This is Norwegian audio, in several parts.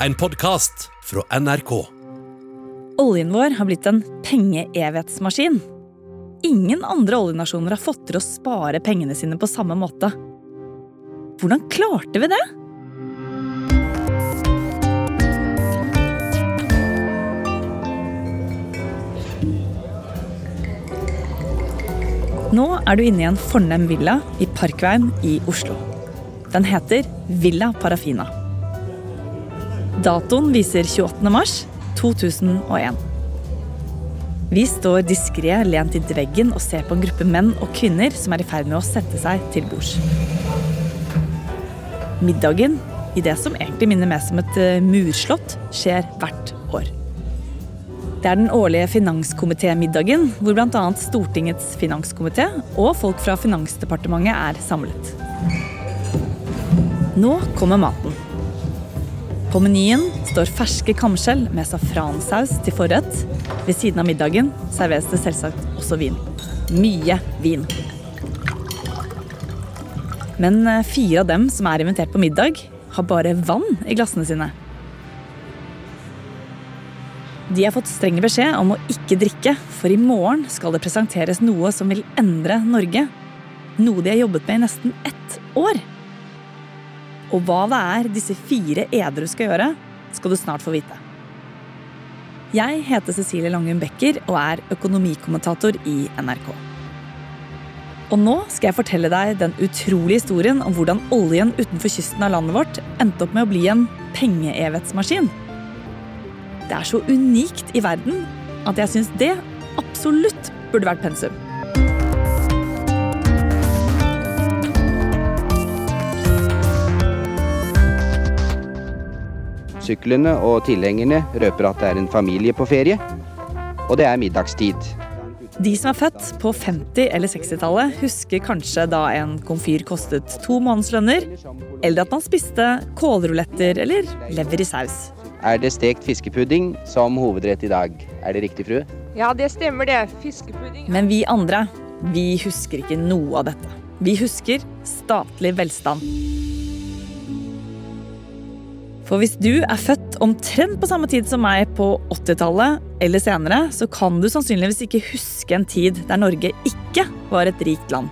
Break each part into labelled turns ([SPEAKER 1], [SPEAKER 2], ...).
[SPEAKER 1] en podkast fra NRK.
[SPEAKER 2] Oljen vår har blitt en pengeevighetsmaskin. Ingen andre oljenasjoner har fått til å spare pengene sine på samme måte. Hvordan klarte vi det? Nå er du inne i en fornem villa i Parkveien i Oslo. Den heter Villa Parafina. Datoen viser 28. mars 2001. Vi står diskré lent inntil veggen og ser på en gruppe menn og kvinner som er i ferd med å sette seg til bords. Middagen, i det som egentlig minner mest om et eh, murslott, skjer hvert år. Det er den årlige finanskomitémiddagen, hvor bl.a. Stortingets finanskomité og folk fra Finansdepartementet er samlet. Nå kommer maten. På menyen står ferske kamskjell med safransaus til forrett. Ved siden av middagen serveres det selvsagt også vin. Mye vin. Men eh, fire av dem som er invitert på middag, har bare vann i glassene sine. De har fått streng beskjed om å ikke drikke, for i morgen skal det presenteres noe som vil endre Norge. Noe de har jobbet med i nesten ett år. Og hva det er disse fire edru skal gjøre, skal du snart få vite. Jeg heter Cecilie Langum Becker og er økonomikommentator i NRK. Og nå skal jeg fortelle deg den utrolige historien om hvordan oljen utenfor kysten av landet vårt endte opp med å bli en pengeevighetsmaskin. Det er så unikt i verden at jeg syns det absolutt burde vært pensum.
[SPEAKER 3] Syklene og tilhengerne røper at det er en familie på ferie, og det er middagstid.
[SPEAKER 2] De som er født på 50- eller 60-tallet, husker kanskje da en komfyr kostet to månedslønner, eller at man spiste kålruletter eller lever i saus.
[SPEAKER 3] Er det stekt fiskepudding som hovedrett i dag? Er det riktig, frue?
[SPEAKER 4] Ja, det stemmer det. Fiskepudding.
[SPEAKER 2] Men vi andre, vi husker ikke noe av dette. Vi husker statlig velstand. For hvis du er født omtrent på samme tid som meg på 80-tallet eller senere, så kan du sannsynligvis ikke huske en tid der Norge ikke var et rikt land.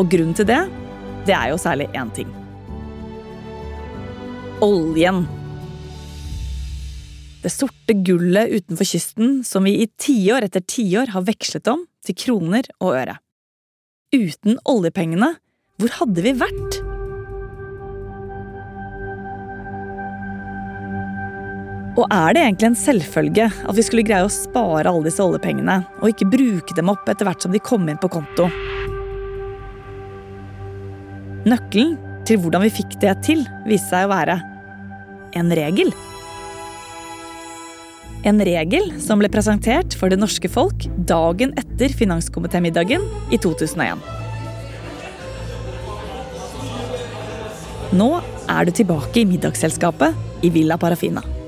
[SPEAKER 2] Og grunnen til det, det er jo særlig én ting. Oljen. Det sorte gullet utenfor kysten som vi i tiår etter tiår har vekslet om til kroner og øre. Uten oljepengene, hvor hadde vi vært? Og er det egentlig en selvfølge at vi skulle greie å spare alle disse oljepengene, og ikke bruke dem opp etter hvert som de kom inn på konto? Nøkkelen til hvordan vi fikk det til, viste seg å være en regel. En regel som ble presentert for det norske folk dagen etter finanskomitémiddagen i 2001. Nå er du tilbake i middagsselskapet i Villa Parafina.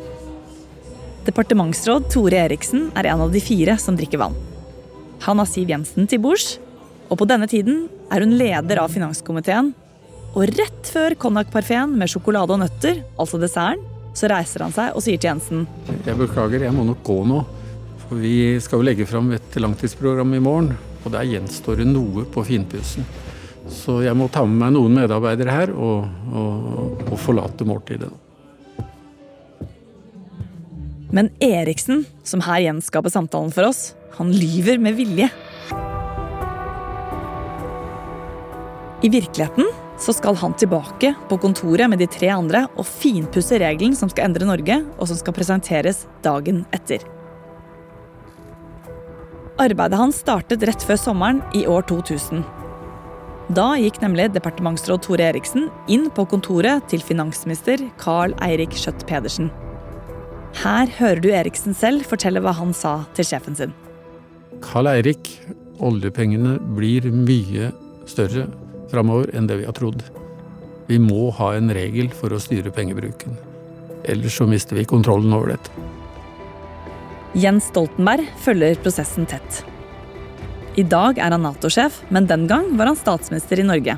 [SPEAKER 2] Departementsråd Tore Eriksen er en av de fire som drikker vann. Han har Siv Jensen til bords, og på denne tiden er hun leder av finanskomiteen. Og rett før konjakkparfeen med sjokolade og nøtter, altså desserten, så reiser han seg og sier til Jensen
[SPEAKER 5] Jeg beklager, jeg må nok gå nå. For vi skal jo legge fram et langtidsprogram i morgen, og der gjenstår det noe på finpussen. Så jeg må ta med meg noen medarbeidere her og, og, og forlate måltidet.
[SPEAKER 2] Men Eriksen, som her gjenskaper samtalen for oss, han lyver med vilje. I virkeligheten så skal han tilbake på kontoret med de tre andre og finpusse regelen som skal endre Norge, og som skal presenteres dagen etter. Arbeidet hans startet rett før sommeren i år 2000. Da gikk nemlig departementsråd Tore Eriksen inn på kontoret til finansminister Carl Eirik Schjøtt Pedersen. Her hører du Eriksen selv fortelle hva han sa til sjefen sin.
[SPEAKER 5] Karl Eirik, oljepengene blir mye større framover enn det vi har trodd. Vi må ha en regel for å styre pengebruken. Ellers så mister vi kontrollen over dette.
[SPEAKER 2] Jens Stoltenberg følger prosessen tett. I dag er han Nato-sjef, men den gang var han statsminister i Norge.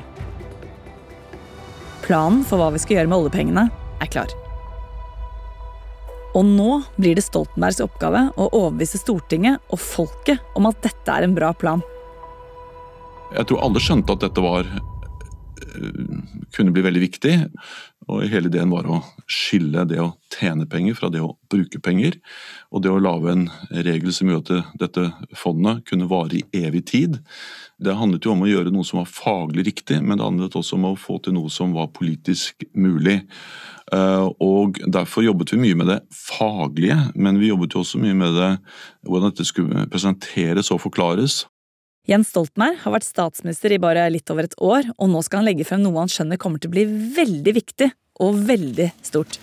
[SPEAKER 2] Planen for hva vi skal gjøre med oljepengene, er klar. Og nå blir det Stoltenbergs oppgave å overbevise Stortinget og folket om at dette er en bra plan.
[SPEAKER 6] Jeg tror alle skjønte at dette var øh, kunne bli veldig viktig. Og hele ideen var å skille det å tjene penger fra det å bruke penger. Og det å lage en regel som gjør at dette fondet kunne vare i evig tid. Det handlet jo om å gjøre noe som var faglig riktig, men det handlet også om å få til noe som var politisk mulig. Eh, og Derfor jobbet vi mye med det faglige, men vi jobbet jo også mye med det, hvordan dette skulle presenteres og forklares.
[SPEAKER 2] Jens Stoltenberg har vært statsminister i bare litt over et år, og nå skal han legge frem noe han skjønner kommer til å bli veldig viktig og veldig stort.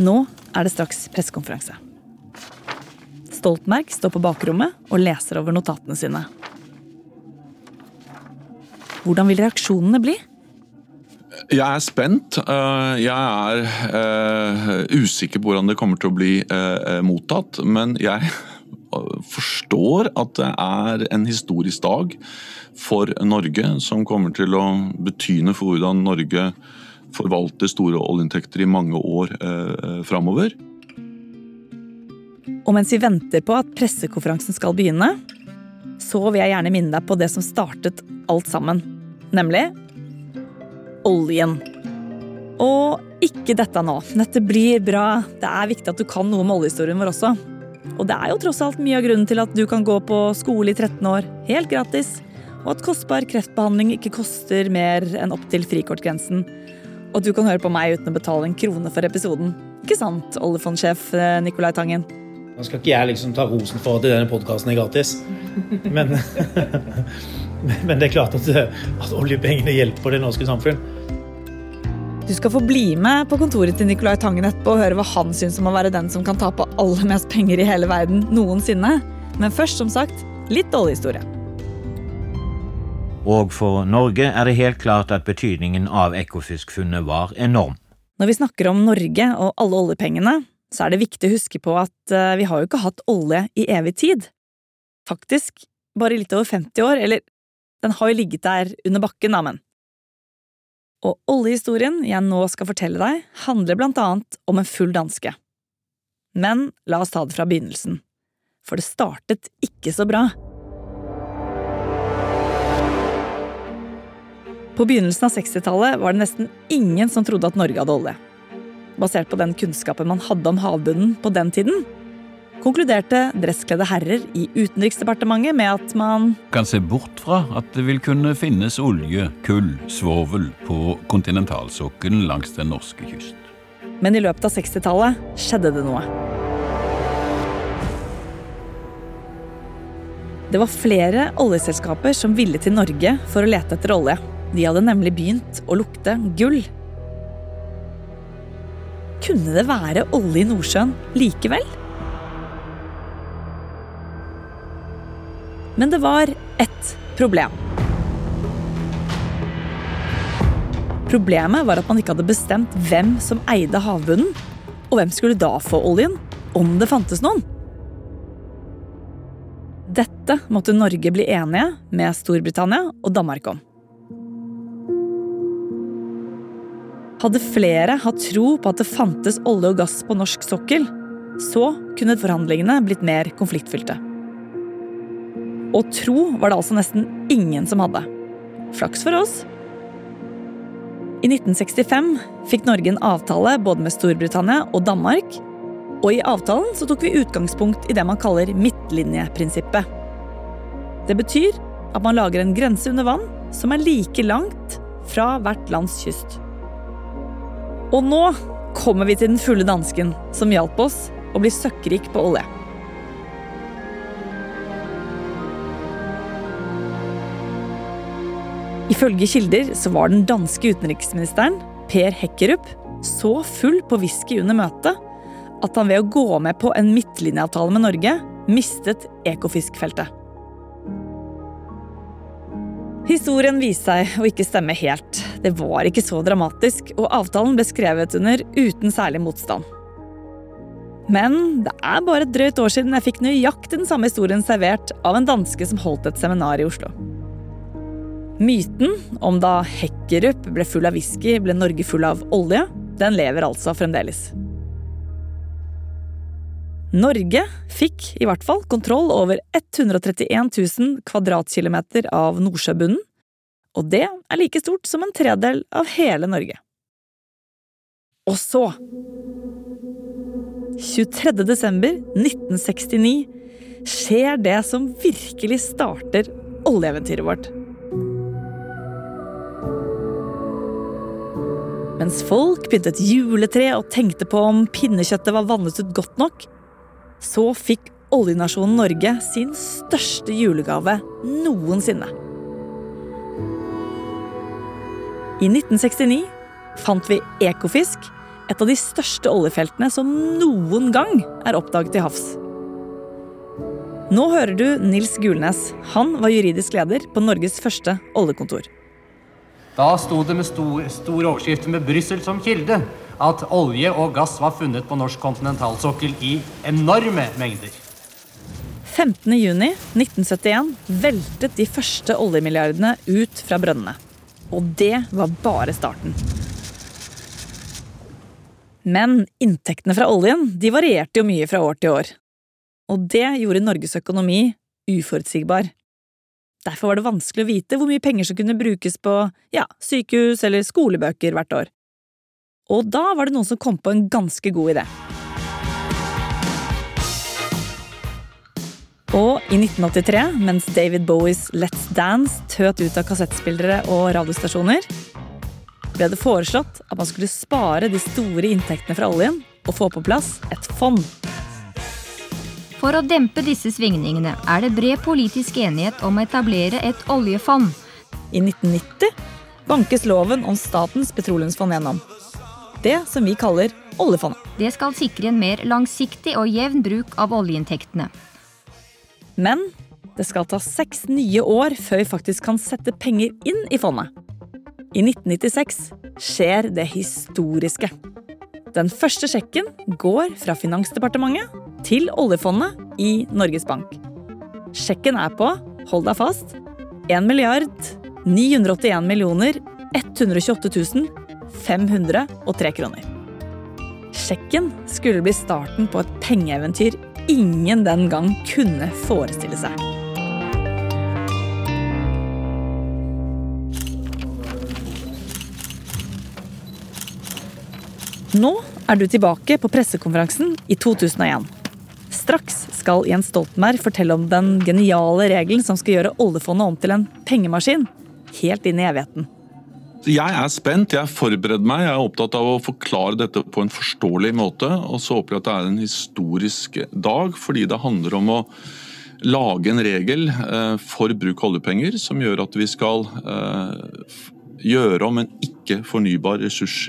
[SPEAKER 2] Nå er det straks pressekonferanse. Stoltenberg står på bakrommet og leser over notatene sine. Hvordan vil reaksjonene bli?
[SPEAKER 6] Jeg er spent. Eh, jeg er uh, usikker på hvordan det kommer til å bli uh, mottatt. Men jeg forstår at det er en historisk dag for Norge, som kommer til å bety noe for hvordan Norge forvalter store oljeinntekter i mange år eh, framover.
[SPEAKER 2] Og mens vi venter på at pressekonferansen skal begynne, så vil jeg gjerne minne deg på det som startet alt sammen. Nemlig oljen. Og ikke dette nå. Dette blir bra. Det er viktig at du kan noe om oljehistorien vår også. Og det er jo tross alt mye av grunnen til at du kan gå på skole i 13 år helt gratis, og at kostbar kreftbehandling ikke koster mer enn opp til frikortgrensen. Og du kan høre på meg uten å betale en krone for episoden. Ikke sant, oljefondsjef eh, Nicolai Tangen?
[SPEAKER 7] Nå skal ikke jeg liksom ta rosen for at denne podkasten er gratis, men, men, det er klart at, at oljepengene hjelper det norske samfunn.
[SPEAKER 2] Du skal få bli med på kontoret til Nicolai Tangen etterpå og høre hva han syns om å være den som kan tape aller mest penger i hele verden noensinne. Men først, som sagt, litt oljehistorie.
[SPEAKER 8] Og for Norge er det helt klart at betydningen av Ekofisk-funnet var enorm.
[SPEAKER 2] Når vi snakker om Norge og alle oljepengene, så er det viktig å huske på at eh, vi har jo ikke hatt olje i evig tid. Faktisk bare litt over 50 år, eller den har jo ligget der under bakken, da, men og oljehistorien jeg nå skal fortelle deg, handler blant annet om en full danske. Men la oss ta det fra begynnelsen, for det startet ikke så bra. På begynnelsen av 60-tallet var det nesten ingen som trodde at Norge hadde olje. Basert på den kunnskapen man hadde om havbunnen på den tiden, konkluderte dresskledde herrer i Utenriksdepartementet med at man
[SPEAKER 9] kan se bort fra at det vil kunne finnes olje, kull, svovel på kontinentalsokkelen langs den norske kyst.
[SPEAKER 2] Men i løpet av 60-tallet skjedde det noe. Det var flere oljeselskaper som ville til Norge for å lete etter olje. De hadde nemlig begynt å lukte gull. Kunne det være olje i Nordsjøen likevel? Men det var ett problem. Problemet var at man ikke hadde bestemt hvem som eide havbunnen. Og hvem skulle da få oljen, om det fantes noen? Dette måtte Norge bli enige med Storbritannia og Danmark om. Hadde flere hatt tro på at det fantes olje og gass på norsk sokkel, så kunne forhandlingene blitt mer konfliktfylte. Og tro var det altså nesten ingen som hadde. Flaks for oss. I 1965 fikk Norge en avtale både med Storbritannia og Danmark. Og i avtalen så tok vi utgangspunkt i det man kaller midtlinjeprinsippet. Det betyr at man lager en grense under vann som er like langt fra hvert lands kyst. Og nå kommer vi til den fulle dansken som hjalp oss å bli søkkrik på olje. Ifølge kilder så var den danske utenriksministeren, Per Hekkerup, så full på whisky under møtet at han ved å gå med på en midtlinjeavtale med Norge mistet Ekofisk-feltet. Historien viste seg å ikke stemme helt. Det var ikke så dramatisk, og avtalen ble skrevet under uten særlig motstand. Men det er bare et drøyt år siden jeg fikk nøyaktig den samme historien servert av en danske som holdt et seminar i Oslo. Myten om da Hekkerup ble full av whisky, ble Norge full av olje, den lever altså fremdeles. Norge fikk i hvert fall kontroll over 131 000 kvadratkilometer av Nordsjøbunnen, og det er like stort som en tredel av hele Norge. Og så 23. desember 1969 skjer det som virkelig starter oljeeventyret vårt. Mens folk pyntet juletre og tenkte på om pinnekjøttet var vannet ut godt nok, så fikk oljenasjonen Norge sin største julegave noensinne. I 1969 fant vi Ekofisk, et av de største oljefeltene som noen gang er oppdaget til havs. Nå hører du Nils Gulnes. Han var juridisk leder på Norges første oljekontor.
[SPEAKER 10] Da sto det med stor, stor overskrift med Brussel som kilde at olje og gass var funnet på norsk kontinentalsokkel i enorme mengder.
[SPEAKER 2] 15.6.1971 veltet de første oljemilliardene ut fra brønnene. Og det var bare starten. Men inntektene fra oljen de varierte jo mye fra år til år. Og det gjorde Norges økonomi uforutsigbar. Derfor var det vanskelig å vite hvor mye penger som kunne brukes på ja, sykehus eller skolebøker hvert år. Og da var det noen som kom på en ganske god idé. Og i 1983, mens David Bowies Let's Dance tøt ut av kassettspillere og radiostasjoner, ble det foreslått at man skulle spare de store inntektene fra oljen og få på plass et fond.
[SPEAKER 11] For å dempe disse svingningene er det bred politisk enighet om å etablere et oljefond.
[SPEAKER 2] I 1990 bankes loven om Statens petroleumsfond gjennom. Det som vi kaller oljefondet.
[SPEAKER 11] Det skal sikre en mer langsiktig og jevn bruk av oljeinntektene.
[SPEAKER 2] Men det skal ta seks nye år før vi faktisk kan sette penger inn i fondet. I 1996 skjer det historiske. Den første sjekken går fra Finansdepartementet til oljefondet i Norges Bank. Sjekken er på, hold deg fast, 1 milliard 981 millioner 128 503 kroner. Sjekken skulle bli starten på et pengeeventyr ingen den gang kunne forestille seg. Nå er du tilbake på pressekonferansen i 2001. Straks skal Jens Stoltenberg fortelle om den geniale regelen som skal gjøre oljefondet om til en pengemaskin helt inn i evigheten.
[SPEAKER 6] Jeg er spent, jeg forbereder meg. Jeg er opptatt av å forklare dette på en forståelig måte. Og så håper jeg at det er en historisk dag, fordi det handler om å lage en regel eh, for bruk av oljepenger som gjør at vi skal eh, gjøre om en ikke-fornybar ressurs,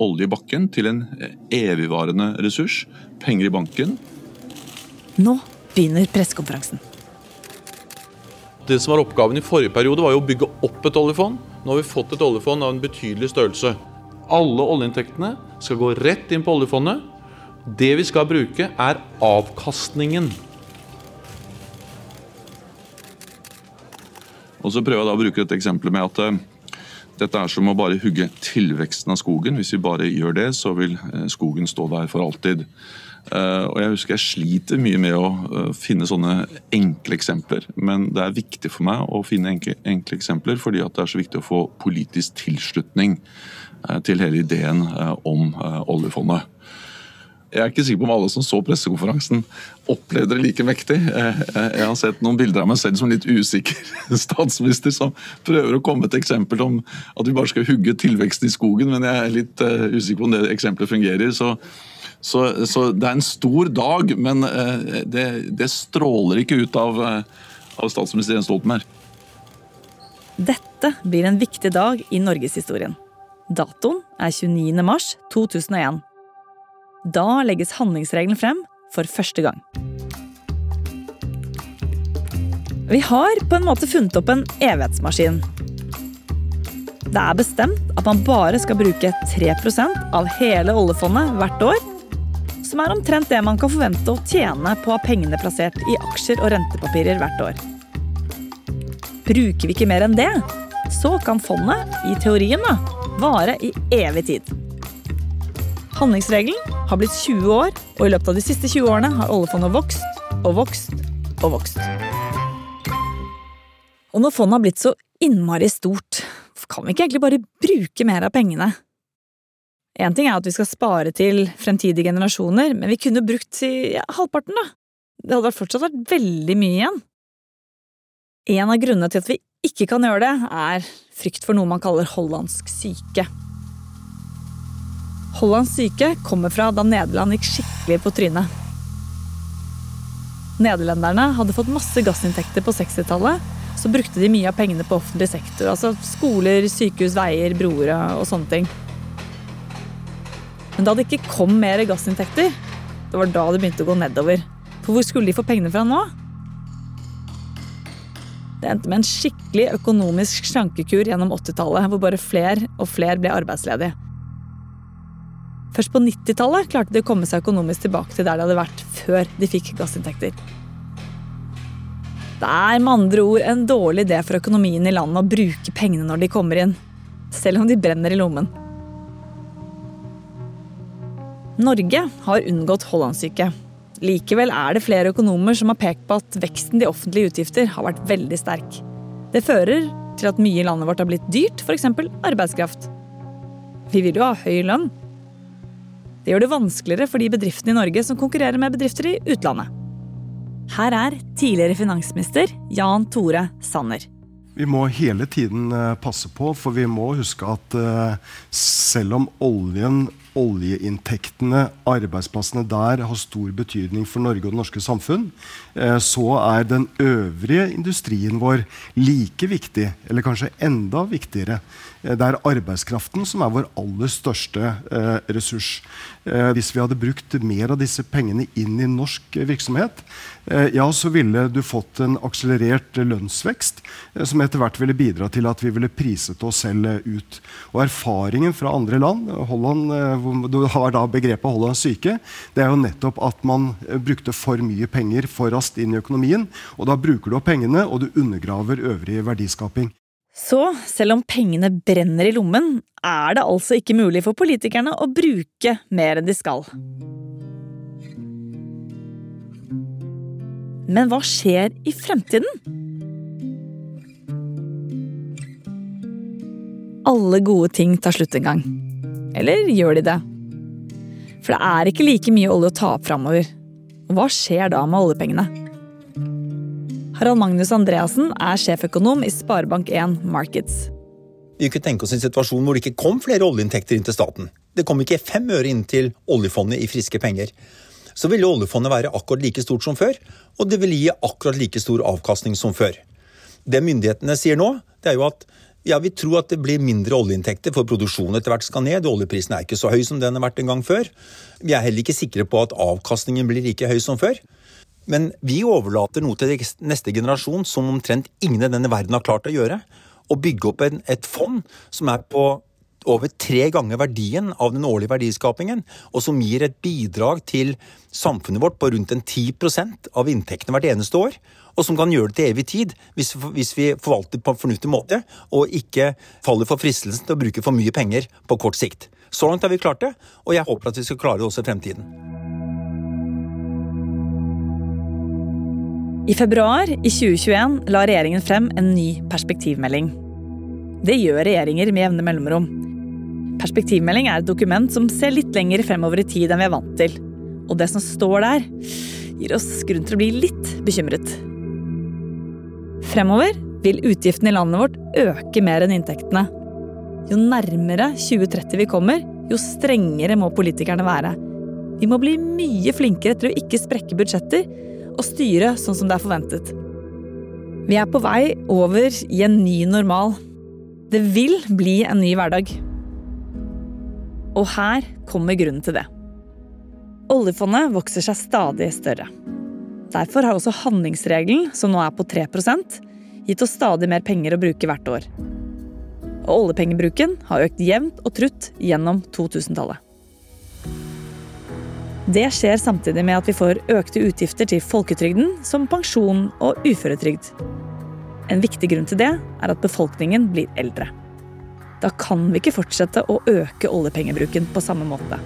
[SPEAKER 6] olje i bakken, til en evigvarende ressurs. Penger i banken.
[SPEAKER 2] Nå begynner pressekonferansen.
[SPEAKER 6] Det som var oppgaven i forrige periode, var jo å bygge opp et oljefond. Nå har vi fått et oljefond av en betydelig størrelse. Alle oljeinntektene skal gå rett inn på oljefondet. Det vi skal bruke, er avkastningen. Og så prøver jeg da å bruke et eksempel med at uh, dette er som å bare hugge tilveksten av skogen. Hvis vi bare gjør det, så vil uh, skogen stå der for alltid. Uh, og Jeg husker jeg sliter mye med å finne sånne enkle eksempler. Men det er viktig for meg å finne enkle, enkle eksempler, fordi det er så viktig å få politisk tilslutning til hele ideen om oljefondet. Jeg er ikke sikker på om alle som så pressekonferansen, opplevde det like mektig. Jeg har sett noen bilder av meg selv som litt usikker statsminister, som prøver å komme til eksempel om at vi bare skal hugge tilveksten i skogen, men jeg er litt eh, usikker på om det eksempelet fungerer. Så, så, så det er en stor dag, men eh, det, det stråler ikke ut av, eh, av statsminister Jens Stoltenberg.
[SPEAKER 2] Dette blir en viktig dag i norgeshistorien. Datoen er 29. mars 2001. Da legges handlingsregelen frem for første gang. Vi har på en måte funnet opp en evighetsmaskin. Det er bestemt at man bare skal bruke 3% av hele oljefondet hvert år. Som er omtrent det man kan forvente å tjene på å ha pengene plassert i aksjer og rentepapirer hvert år. Bruker vi ikke mer enn det, så kan fondet, i teorien, da, vare i evig tid. Handlingsregelen har blitt 20 år, og i løpet av de siste 20 årene har oljefondet vokst og vokst og vokst. Og når fondet har blitt så innmari stort, kan vi ikke egentlig bare bruke mer av pengene? En ting er at vi skal spare til fremtidige generasjoner, men vi kunne brukt ja, halvparten, da. Det hadde fortsatt vært veldig mye igjen. En av grunnene til at vi ikke kan gjøre det, er frykt for noe man kaller hollandsk syke. Hollandsk syke kommer fra da Nederland gikk skikkelig på trynet. Nederlenderne hadde fått masse gassinntekter på 60-tallet, så brukte de mye av pengene på offentlig sektor. Altså skoler, sykehus, veier, broer og sånne ting. Men da det ikke kom mer gassinntekter, det var da det begynte å gå nedover. For hvor skulle de få pengene fra nå? Det endte med en skikkelig økonomisk slankekur gjennom 80-tallet, hvor bare flere og flere ble arbeidsledige. Først på 90-tallet klarte de å komme seg økonomisk tilbake til der de hadde vært før de fikk gassinntekter. Det er med andre ord en dårlig idé for økonomien i landet å bruke pengene når de kommer inn, selv om de brenner i lommen. Norge har unngått hollandsyke. Likevel er det flere økonomer som har pekt på at veksten i offentlige utgifter har vært veldig sterk. Det fører til at mye i landet vårt har blitt dyrt, f.eks. arbeidskraft. Vi vil jo ha høy lønn. Det gjør det vanskeligere for de bedriftene i Norge som konkurrerer med bedrifter i utlandet. Her er tidligere finansminister Jan Tore Sanner.
[SPEAKER 12] Vi må hele tiden eh, passe på, for vi må huske at eh, selv om oljen, oljeinntektene, arbeidsplassene der har stor betydning for Norge og det norske samfunn, eh, så er den øvrige industrien vår like viktig, eller kanskje enda viktigere. Det er arbeidskraften som er vår aller største ressurs. Hvis vi hadde brukt mer av disse pengene inn i norsk virksomhet, Eh, ja, så ville du fått en akselerert lønnsvekst eh, som etter hvert ville bidra til at vi ville priset oss selv eh, ut. Og erfaringen fra andre land, Holland, du har da begrepet Hollands syke, det er jo nettopp at man brukte for mye penger for raskt inn i økonomien. Og da bruker du opp pengene, og du undergraver øvrig verdiskaping.
[SPEAKER 2] Så selv om pengene brenner i lommen, er det altså ikke mulig for politikerne å bruke mer enn de skal. Men hva skjer i fremtiden? Alle gode ting tar slutt en gang. Eller gjør de det? For det er ikke like mye olje å ta opp framover. Hva skjer da med oljepengene? Harald Magnus Andreassen er sjeføkonom i Sparebank1 Markets.
[SPEAKER 13] Vi kunne tenke oss en situasjon hvor det ikke kom flere oljeinntekter inn til staten. Det kom ikke fem øre inn til oljefondet i friske penger så ville oljefondet være akkurat like stort som før, og det vil gi akkurat like stor avkastning som før. Det myndighetene sier nå, det er jo at ja, vi tror at det blir mindre oljeinntekter, for produksjonen etter hvert skal ned. Oljeprisen er ikke så høy som den har vært en gang før. Vi er heller ikke sikre på at avkastningen blir like høy som før. Men vi overlater noe til neste generasjon som omtrent ingen i denne verden har klart å gjøre. Å bygge opp en, et fond som er på over tre ganger verdien av den årlige verdiskapingen, og som gir et bidrag til samfunnet vårt på rundt en 10 av inntektene hvert eneste år. Og som kan gjøre det til evig tid, hvis, hvis vi forvalter på en fornuftig måte og ikke faller for fristelsen til å bruke for mye penger på kort sikt. Så langt har vi klart det, og jeg håper at vi skal klare det også i fremtiden.
[SPEAKER 2] I februar i 2021 la regjeringen frem en ny perspektivmelding. Det gjør regjeringer med jevne mellomrom. Perspektivmelding er et dokument som ser litt lenger fremover i tid enn vi er vant til. Og det som står der, gir oss grunn til å bli litt bekymret. Fremover vil utgiftene i landet vårt øke mer enn inntektene. Jo nærmere 2030 vi kommer, jo strengere må politikerne være. Vi må bli mye flinkere til å ikke sprekke budsjetter og styre sånn som det er forventet. Vi er på vei over i en ny normal. Det vil bli en ny hverdag. Og her kommer grunnen til det. Oljefondet vokser seg stadig større. Derfor har også handlingsregelen, som nå er på 3% gitt oss stadig mer penger å bruke hvert år. Og oljepengebruken har økt jevnt og trutt gjennom 2000-tallet. Det skjer samtidig med at vi får økte utgifter til folketrygden, som pensjon og uføretrygd. En viktig grunn til det er at befolkningen blir eldre. Da kan vi ikke fortsette å øke oljepengebruken på samme måte.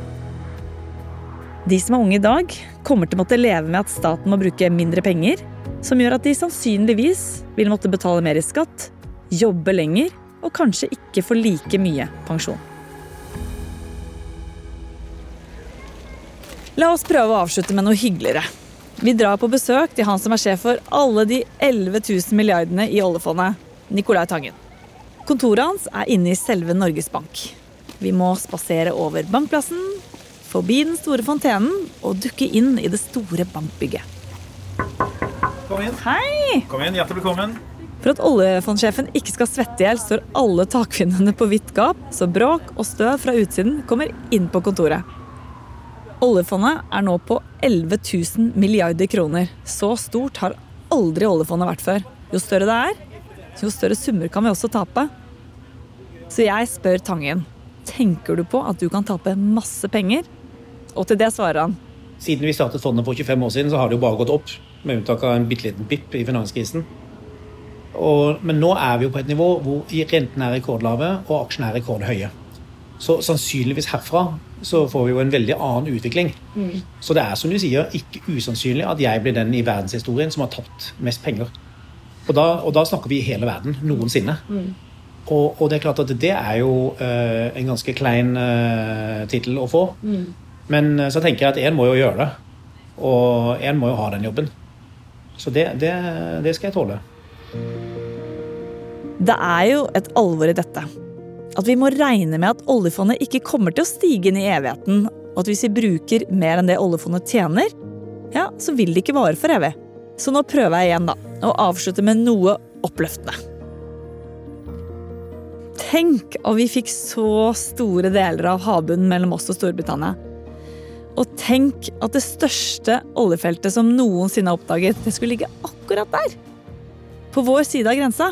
[SPEAKER 2] De som er unge i dag, kommer til å måtte leve med at staten må bruke mindre penger, som gjør at de sannsynligvis vil måtte betale mer i skatt, jobbe lenger og kanskje ikke få like mye pensjon. La oss prøve å avslutte med noe hyggeligere. Vi drar på besøk til han som er sjef for alle de 11 000 milliardene i oljefondet, Nicolai Tangen. Kontoret hans er inne i selve Norges Bank. Vi må spasere over Bankplassen, forbi den store fontenen og dukke inn i det store bankbygget.
[SPEAKER 14] Kom inn.
[SPEAKER 2] Hei!
[SPEAKER 14] Kom inn, Hjertelig velkommen.
[SPEAKER 2] For at oljefondsjefen ikke skal svette i hjel, står alle takfinnene på vidt gap, så bråk og støv fra utsiden kommer inn på kontoret. Oljefondet er nå på 11 000 milliarder kroner. Så stort har aldri oljefondet vært før. Jo større det er, jo større summer kan vi også tape. Så jeg spør Tangen, tenker du på at du kan tape masse penger? Og til det svarer han.
[SPEAKER 7] Siden vi startet fondet for 25 år siden, så har det jo bare gått opp. Med unntak av en bitte liten bipp i finanskrisen. Og, men nå er vi jo på et nivå hvor rentene er rekordlave og aksjene er rekordhøye. Så sannsynligvis herfra så får vi jo en veldig annen utvikling.
[SPEAKER 2] Mm.
[SPEAKER 7] Så det er som du sier, ikke usannsynlig at jeg blir den i verdenshistorien som har tapt mest penger. Og da, og da snakker vi hele verden noensinne.
[SPEAKER 2] Mm.
[SPEAKER 7] Og, og, det er klart at det er jo uh, en ganske klein uh, tittel å få.
[SPEAKER 2] Mm.
[SPEAKER 7] Men uh, så tenker jeg at én må jo gjøre det. Og én må jo ha den jobben. Så det, det, det skal jeg tåle.
[SPEAKER 2] Det er jo et alvor i dette. At vi må regne med at oljefondet ikke kommer til å stige inn i evigheten, og at hvis vi bruker mer enn det oljefondet tjener, ja, så vil det ikke vare for evig. Så nå prøver jeg igjen, da, og avslutte med noe oppløftende. Tenk om vi fikk så store deler av havbunnen mellom oss og Storbritannia. Og tenk at det største oljefeltet som noensinne er oppdaget, det skulle ligge akkurat der. På vår side av grensa.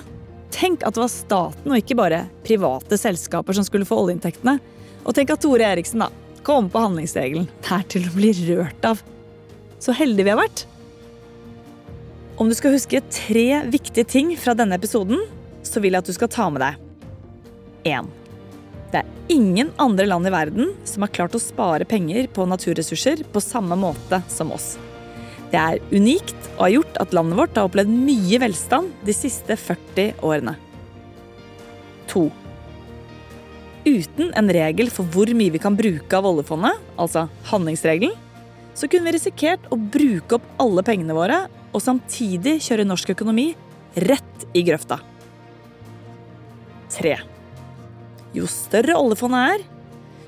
[SPEAKER 2] Tenk at det var staten og ikke bare private selskaper som skulle få oljeinntektene. Og tenk at Tore Eriksen da, kom på handlingsregelen. Det er til å bli rørt av. Så heldige vi har vært. Om du skal huske tre viktige ting fra denne episoden, så vil jeg at du skal ta med deg 1. Det er ingen andre land i verden som har klart å spare penger på naturressurser på samme måte som oss. Det er unikt og har gjort at landet vårt har opplevd mye velstand de siste 40 årene. 2. Uten en regel for hvor mye vi kan bruke av oljefondet, altså handlingsregelen, så kunne vi risikert å bruke opp alle pengene våre og samtidig kjøre norsk økonomi rett i grøfta. 3. Jo større oljefondet er,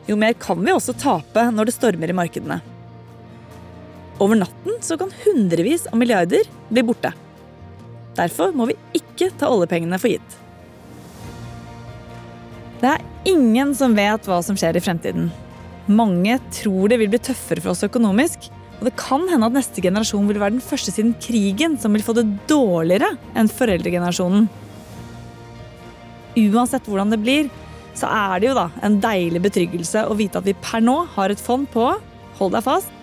[SPEAKER 2] jo mer kan vi også tape når det stormer i markedene. Over natten så kan hundrevis av milliarder bli borte. Derfor må vi ikke ta oljepengene for gitt. Det er ingen som vet hva som skjer i fremtiden. Mange tror det vil bli tøffere for oss økonomisk, og det kan hende at neste generasjon vil være den første siden krigen som vil få det dårligere enn foreldregenerasjonen. Uansett hvordan det blir, så er det jo da en deilig betryggelse å vite at vi per nå har et fond på hold deg fast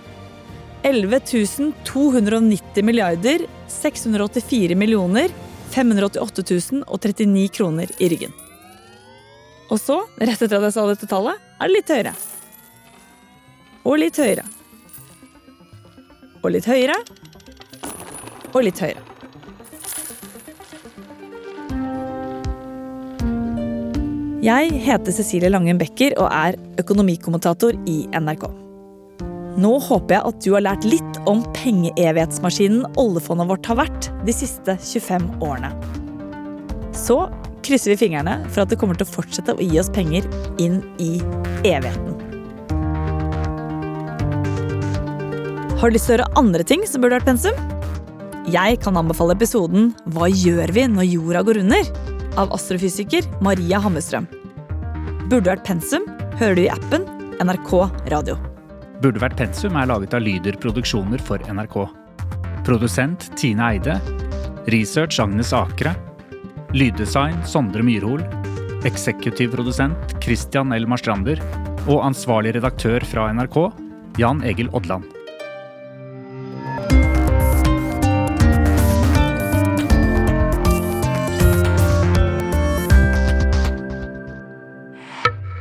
[SPEAKER 2] 11 290 milliarder 684 millioner 588 039 kroner i ryggen. Og så, rett etter at jeg sa dette tallet, er det litt høyere. Og litt høyere. Og litt høyere. Og litt høyere. Jeg heter Cecilie Langen Becker og er økonomikommentator i NRK. Nå håper jeg at du har lært litt om pengeevighetsmaskinen oljefondet vårt har vært de siste 25 årene. Så krysser vi fingrene for at det kommer til å fortsette å gi oss penger inn i evigheten. Har du lyst til å høre andre ting som burde vært pensum? Jeg kan anbefale episoden Hva gjør vi når jorda går under? av astrofysiker Maria Hammerstrøm. Burde vært pensum hører du i appen NRK Radio.
[SPEAKER 15] Burde vært pensum er laget av Lyder Produksjoner for NRK. Produsent Tine Eide. Research Agnes Akre. Lyddesign Sondre Myrhol. Eksekutiv produsent Christian L. Marstrander. Og ansvarlig redaktør fra NRK, Jan Egil Odland.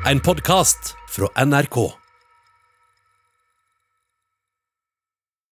[SPEAKER 1] En podkast fra NRK.